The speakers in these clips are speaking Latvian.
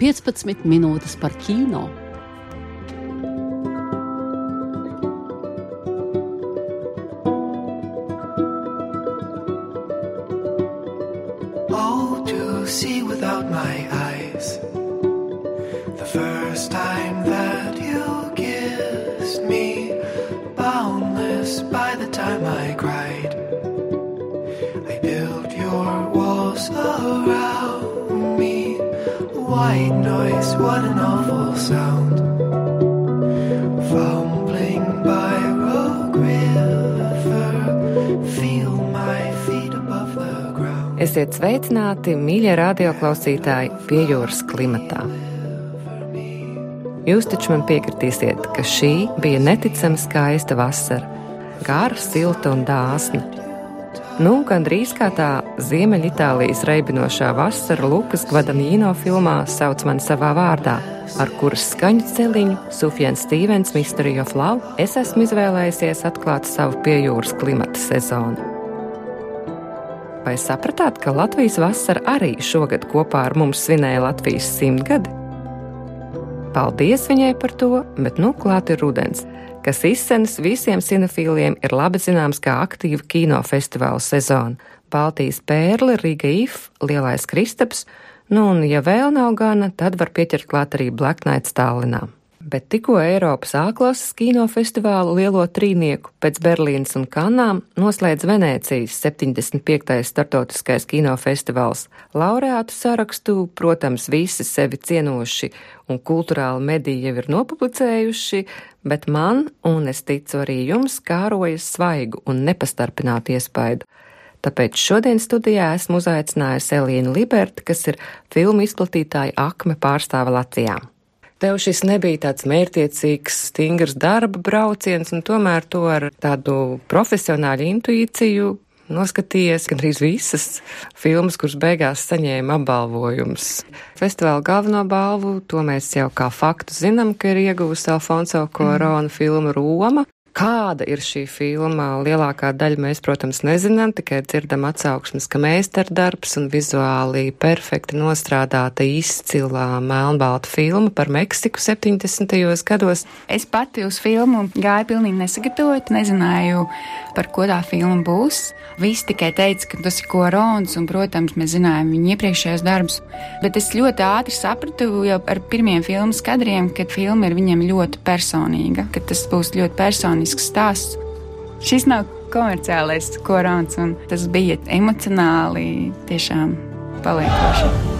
15 minūtes par kino. Oh, to see without my eyes. The first time that you kissed me, boundless by the time I cried. I built your walls around me. White noise, what an awful sound. Fumbling by Rogue River, feel my feet above the ground. Esiet sveicināti, mīļie radioklausītāji, pie jūras klimatā. Jūs taču man piekritīsiet, ka šī bija neticami skaista vasara, gara, silta un dāsna. Nu, gandrīz kā tā Ziemeļitālijas reibinošā vasara Lukas Gvadanīno filmā sauc mani savā vārdā, ar kuras skaņu celiņu Sufjans Stīvens Mystery of Love es esmu izvēlējusies atklāt savu piejūras klimata sezonu. Vai sapratāt, ka Latvijas vasara arī šogad kopā ar mums svinēja Latvijas simtgadi? Paldies viņai par to, bet nu klāt ir rudens, kas izsens visiem cinefīliem ir labi zināms kā aktīva kinofestivāla sezona. Baltijas pērle, Riga If, Lielais Kristaps, nu un ja vēl nav gana, tad var pieķert klāt arī Black Night Stallinā. Bet tikko Eiropas A-klases kinofestivālu lielo trīnieku pēc Berlīnas un Kanām noslēdz Venēcijas 75. startautiskais kinofestivāls. Laureātu sarakstu, protams, visi sevi cienoši un kultūrāli mediji jau ir nopublicējuši, bet man, un es ticu arī jums, kārojas svaigu un nepastarpinātu iespaidu. Tāpēc šodien studijā esmu uzaicinājusi Elīnu Liberti, kas ir filmu izplatītāja Akme pārstāve Latvijā. Tev šis nebija tāds mērķiecīgs, stingrs darba brauciens, un tomēr to ar tādu profesionālu intuīciju noskatījies gandrīz visas filmas, kuras beigās saņēma apbalvojumus. Festivāla galveno balvu, to mēs jau kā faktu zinām, ka ir ieguvusi Alfonso Korona mm. filma Roma. Kāda ir šī filma? Lielākā daļa mēs, protams, nezinām, tikai dzirdam atsauksmes, ka meistardarbs un vizuāli perfekti nostrādāta izcilā melnbalta filma par Meksiku 70. gados. Es pati uz filmu gāju pilnīgi nesagatavot, nezināju, par ko tā filma būs. Visi tikai teica, ka tas ir korons, un, protams, mēs zinājām viņa iepriekšējos darbus. Bet es ļoti ātri sapratu jau ar pirmiem filmas kadriem, ka filma ir viņam ļoti personīga, ka tas būs ļoti personisks stāsts. Šis nav komerciālais korons, un tas bija emocionāli tiešām paliekoši.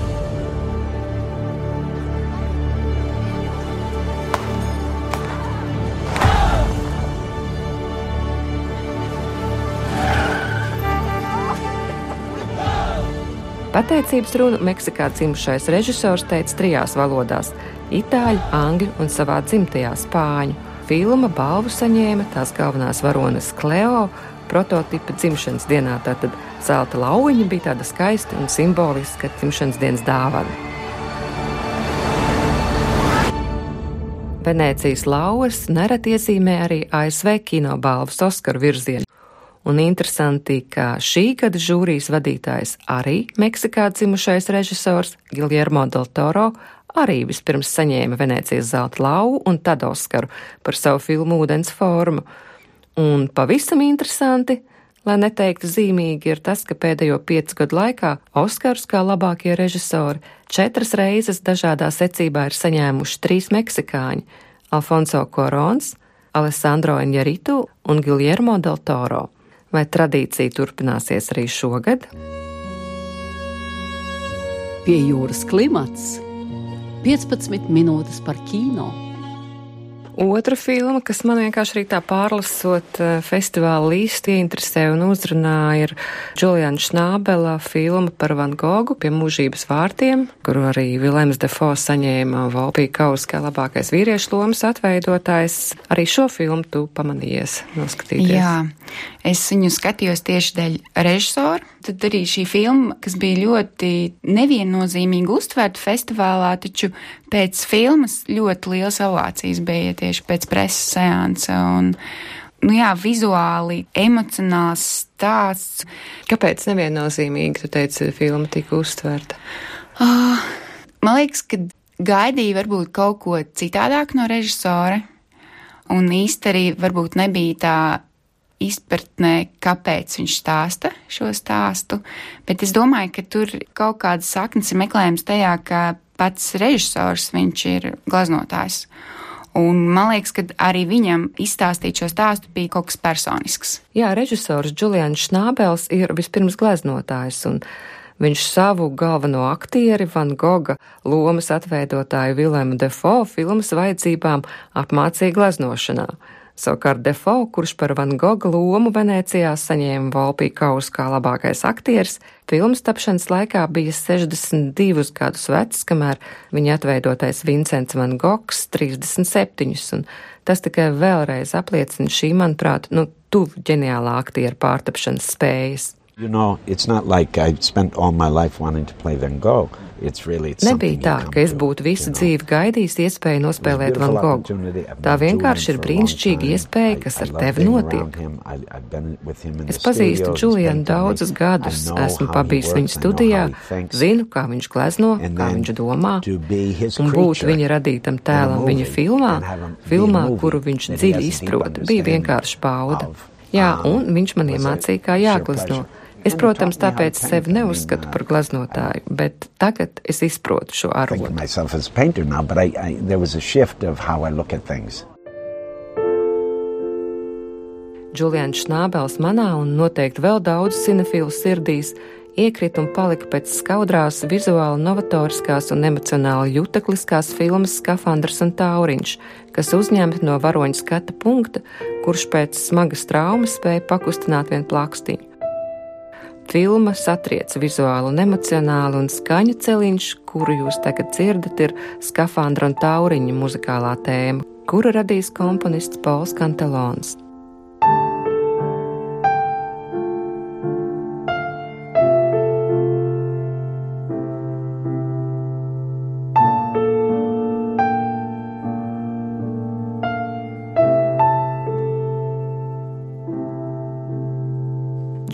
Pateicības runu Meksikā dzimušais režisors teica trijās valodās - itāļu, angļu un savā dzimtajā spāņu. Filma balvu saņēma tās galvenās varonas Kleo prototipa dzimšanas dienā. Tātad zelta lauviņa bija tāda skaista un simboliska dzimšanas dienas dāvana. Venecijas lauvas nereti iezīmē arī ASV kino balvas Oskaru virzienu. Un interesanti, ka šī gada žūrijas vadītājs arī Meksikā dzimušais režisors Giljermo del Toro arī vispirms saņēma Venecijas zelta lauvu un tad Oskaru par savu filmu Ūdens formu. Un pavisam interesanti, lai neteiktu zīmīgi, ir tas, ka pēdējo piecu gadu laikā Oskars kā labākie režisori četras reizes dažādā secībā ir saņēmuši trīs meksikāņi - Alfonso Korons, Alessandro Injaritu un Giljermo del Toro. Vai tradīcija turpināsies arī šogad? Pie jūras klimats 15 minūtes par kino. Otra filma, kas man vienkārši arī tā pārlasot eh, festivāla līsti ieinteresē un uzrunāja, ir Juliana Šnābela filma par Van Gogu pie mūžības vārtiem, kuru arī Vilems Defo saņēma Valpī Kaus kā labākais vīriešu lomas atveidotājs. Arī šo filmu tu pamanījies noskatīties. Jā, es viņu skatījos tieši dēļ režisora. Tad arī šī filma, kas bija ļoti neviennozīmīgi uztvērta festivālā, taču pēc filmas ļoti liels ovācijas bija tieši pēc preses seansa. Un, nu jā, vizuāli, emocionāls stāsts. Kāpēc neviennozīmīgi tu teici, filma tika uztverta? Uh, man liekas, ka gaidīja varbūt kaut ko citādāk no režisora, un īsti arī varbūt nebija tā izpratnē, kāpēc viņš stāsta šo stāstu, bet es domāju, ka tur kaut kāda saknes ir meklējums tajā, ka pats režisors viņš ir glaznotājs. Un man liekas, ka arī viņam izstāstīt šo stāstu bija kaut kas personisks. Jā, režisors Julians Šnābels ir vispirms gleznotājs, un viņš savu galveno aktieri Van Goga lomas atveidotāju Vilēmu Defo filmas vajadzībām apmācīja gleznošanā. Savukārt Defo, kurš par Van Goga lomu Venecijā saņēma Volpī kausu kā labākais aktieris, filmas tapšanas laikā bija 62 gadus vecs, kamēr viņa atveidotais Vincents Van Gogs 37, un tas tikai vēlreiz apliecina šī, manuprāt, nu, tuvu ģeniālā aktiera pārtapšanas spējas. You know, it's not like I spent all my life wanting to play Van Gogh. It's really it's Nebija tā, ka es būtu visu dzīvi gaidījis iespēju nospēlēt Van Goghu. Tā vienkārši ir brīnišķīga iespēja, kas ar tevi notiek. Es pazīstu Julianu daudzus gadus, esmu pabijis viņa studijā, zinu, kā viņš glezno, kā viņš domā, un būt viņa radītam tēlam viņa filmā, filmā, kuru viņš dziļi izprot, bija vienkārši bauda. Jā, un viņš man iemācīja, kā jāglezno. Es, protams, tāpēc sevi neuzskatu par gleznotāju, bet tagad es izprotu šo arotu. Julians Šnābels manā un noteikti vēl daudz cinefilu sirdīs iekrita un palika pēc skaudrās, vizuāli novatoriskās un emocionāli jutekliskās filmas Skafandrs un Tauriņš, kas uzņemta no varoņa skata punkta, kurš pēc smagas traumas spēja pakustināt vien plākstīņu. Filma satriec vizuāli un emocionāli, un skaņu celiņš, kuru jūs tagad dzirdat, ir skafandra un tauriņa muzikālā tēma, kuru radīs komponists Pols Kantelons.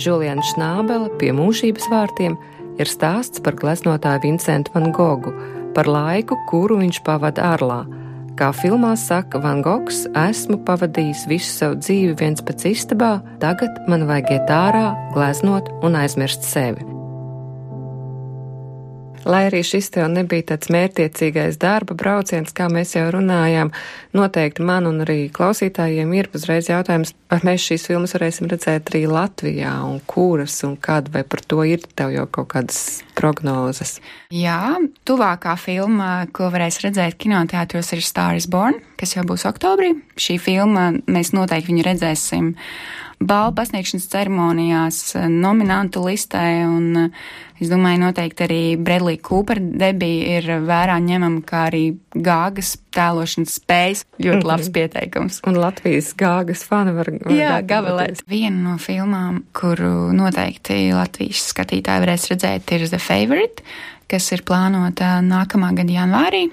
Juliana Šnābela pie mūžības vārtiem ir stāsts par gleznotāju Vincentu Van Gogu, par laiku, kuru viņš pavada ārlā. Kā filmā saka Van Gogs, esmu pavadījis visu savu dzīvi viens pats istabā, tagad man vajag iet ārā, gleznot un aizmirst sevi. Lai arī šis tev nebija tāds mērtiecīgais darba brauciens, kā mēs jau runājām, noteikti man un arī klausītājiem ir uzreiz jautājums, vai mēs šīs filmas varēsim redzēt arī Latvijā un kuras un kad, vai par to ir tev jau kaut kādas prognozes? Jā, tuvākā filma, ko varēs redzēt kinoteātros, ir Star is Born, kas jau būs oktobrī. Šī filma mēs noteikti viņu redzēsim balvu pasniegšanas ceremonijās, nominantu listē, un es domāju, noteikti arī Bredlī Cooper debija ir vērā ņemama, kā arī gāgas tēlošanas spējas. Ļoti labs pieteikums. Un Latvijas gāgas fani var. var Jā, gavelēt. Viena no filmām, kuru noteikti Latvijas skatītāji varēs redzēt, ir The Favorite, kas ir plānota nākamā gada janvārī.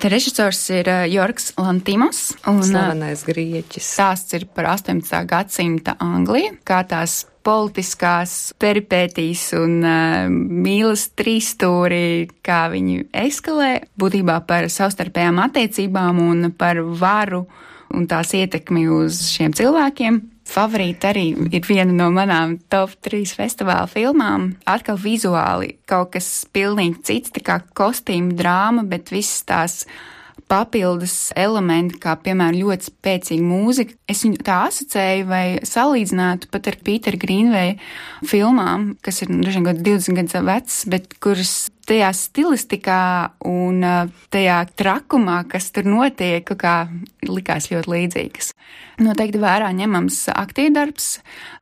Te režisors ir uh, Jorgs Lantimos. Un, Slavenais grieķis. Stāsts ir par 18. gadsimta Angliju, kā tās politiskās peripētīs un uh, mīlas trīsstūri, kā viņi eskalē, būtībā par savstarpējām attiecībām un par varu un tās ietekmi uz šiem cilvēkiem. Favorīta arī ir viena no manām top 3 festivāla filmām. Atkal vizuāli kaut kas pilnīgi cits, tā kā kostīma drāma, bet visas tās papildus elementi, kā piemēram ļoti spēcīga mūzika. Es viņu tā asociēju vai salīdzinātu pat ar Pītera Grīnveja filmām, kas ir dažiem gadiem 20 gadus vecas, bet kuras tajā stilistikā un tajā trakumā, kas tur notiek, kā likās ļoti līdzīgas. Noteikti vērā ņemams aktiedarbs,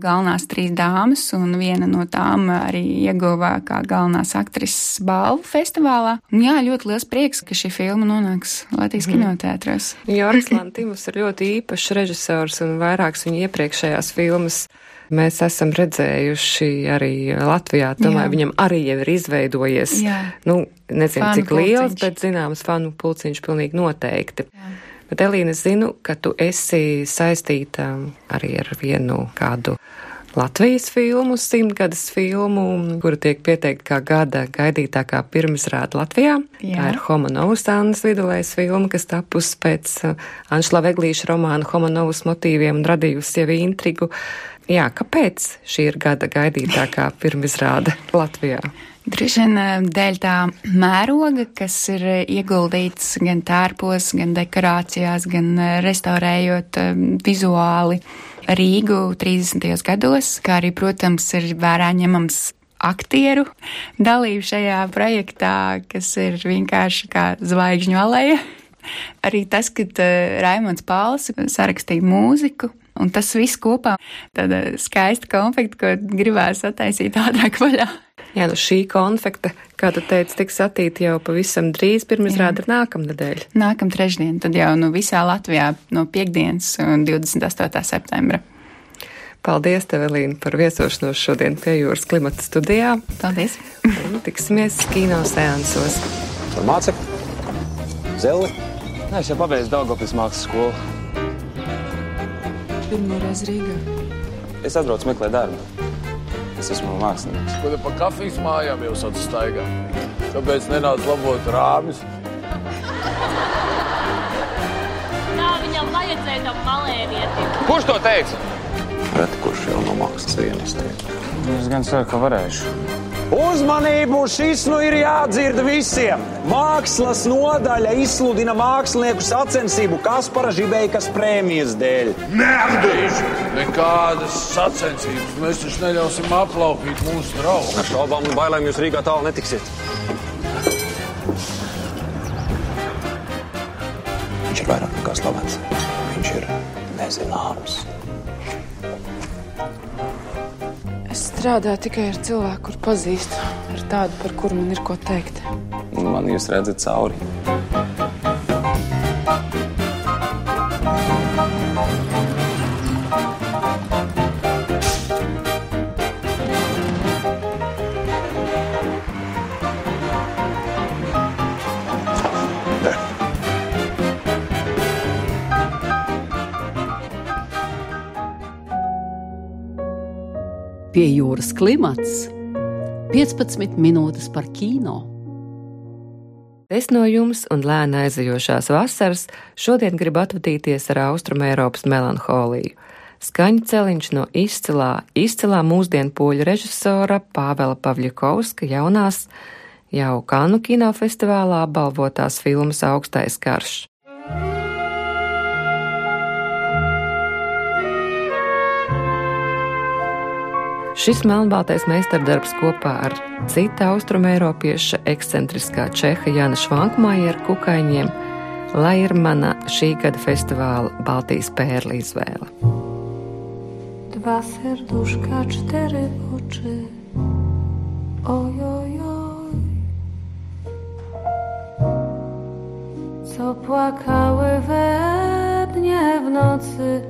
galvenās trīs dāmas, un viena no tām arī ieguva kā galvenās aktrises balvu festivālā. Un jā, ļoti liels prieks, ka šī filma nonāks Latvijas mm. kinoteātros. Joris Lantīvs ir ļoti īpašs režisors un vairākas viņa iepriekšējās filmas mēs esam redzējuši arī Latvijā. Tomēr viņam arī jau ir izveidojies, Jā. nu, nezinu, fanu cik liels, pulciņš. bet zināms, fanu pulciņš pilnīgi noteikti. Jā. Bet, Elīna, es zinu, ka tu esi saistīta arī ar vienu kādu Latvijas filmu, simtgades filmu, kura tiek pieteikta kā gada gaidītākā pirmizrāda Latvijā. Jā. Tā ir Homonovas Annas vidulējas filma, kas tapusi pēc Anšla Veglīša romāna Homonovas motīviem un radījusi jau intrigu. Jā, kāpēc šī ir gada gaidītākā pirmizrāde Latvijā? Droši vien eh, dēļ tā mēroga, kas ir ieguldīts gan tērpos, gan dekorācijās, gan eh, restaurējot eh, vizuāli Rīgu 30. gados, kā arī, protams, ir vērā ņemams aktieru dalību šajā projektā, kas ir vienkārši kā zvaigžņu aleja. Arī tas, ka Raimons Pāls sarakstīja mūziku, Un tas viss kopā tāda skaista konfekta, ko gribēs attaisīt ātrāk vaļā. Jā, nu šī konfekta, kā tu teici, tiks attīta jau pavisam drīz, pirmizrāda ir nākamnedēļ. Nākam trešdien, tad jau nu visā Latvijā no piekdienas un 28. septembra. Paldies, tev, Elīna, par viesošanos šodien pie jūras klimata studijā. Paldies! Un tiksimies kino seansos. Tur māca? Zeli? Nē, es jau pabeidzu Daugavpils mākslas skolu. Pirmo reizi Rīgā. Es atbraucu meklēt darbu. Es esmu mākslinieks. Ko te pa kafijas mājām jau sāc staigā? Kāpēc nenāc labot rāmis? Tā viņam vajadzēja tam malēnietim. Kurš to teica? Reti, kurš jau no mākslas vienas teica. Es gan ceru, ka varēšu. Uzmanību! Šis nu ir jādzird visiem! Mākslas nodaļa izsludina mākslinieku sacensību Kaspara Žibeikas prēmijas dēļ. Neapdrīz! Nekādas sacensības! Mēs taču neļausim aplaupīt mūsu draugus. Ar šaubām un bailēm jūs Rīgā tālu netiksiet. Viņš ir vairāk nekā slavens. Viņš ir nezināms. Es strādāju tikai ar cilvēku, kur pazīstu, ar tādu, par kuru man ir ko teikt. Man jūs redzat cauri. Pie jūras klimats 15 minūtes par kino. Es no jums un lēna aizejošās vasaras šodien gribu atvadīties ar Austrum Eiropas melanholiju. Skaņu celiņš no izcilā, izcilā mūsdienu poļu režisora Pāvela Pavļakovska jaunās jau Kanu kinofestivālā balvotās filmas Augstais karš. Šis melnbaltais meistardarbs kopā ar cita austrumēropieša ekscentriskā čeha Jana Švankmājera kukaiņiem, lai ir mana šī gada festivāla Baltijas pērli izvēle. Dwa serduszka, cztery oczy. Oj, oj, oj. Co płakały we dnie w nocy.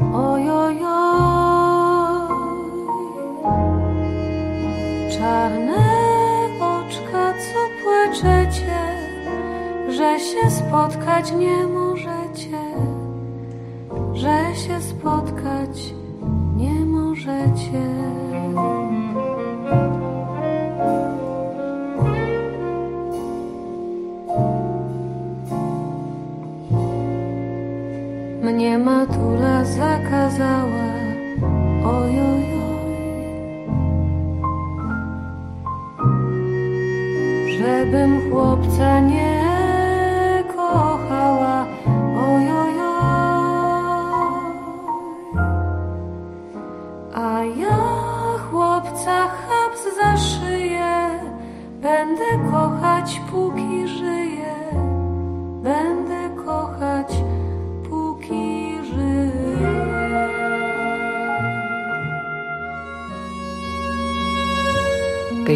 Oj, czarne oczka, co płaczecie, że się spotkać nie możecie, że się spotkać nie możecie.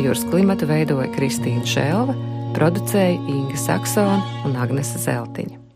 Jūras klimatu veidoja Kristīna Šelva, producēja Inga Saksona un Agnese Zeltiņa.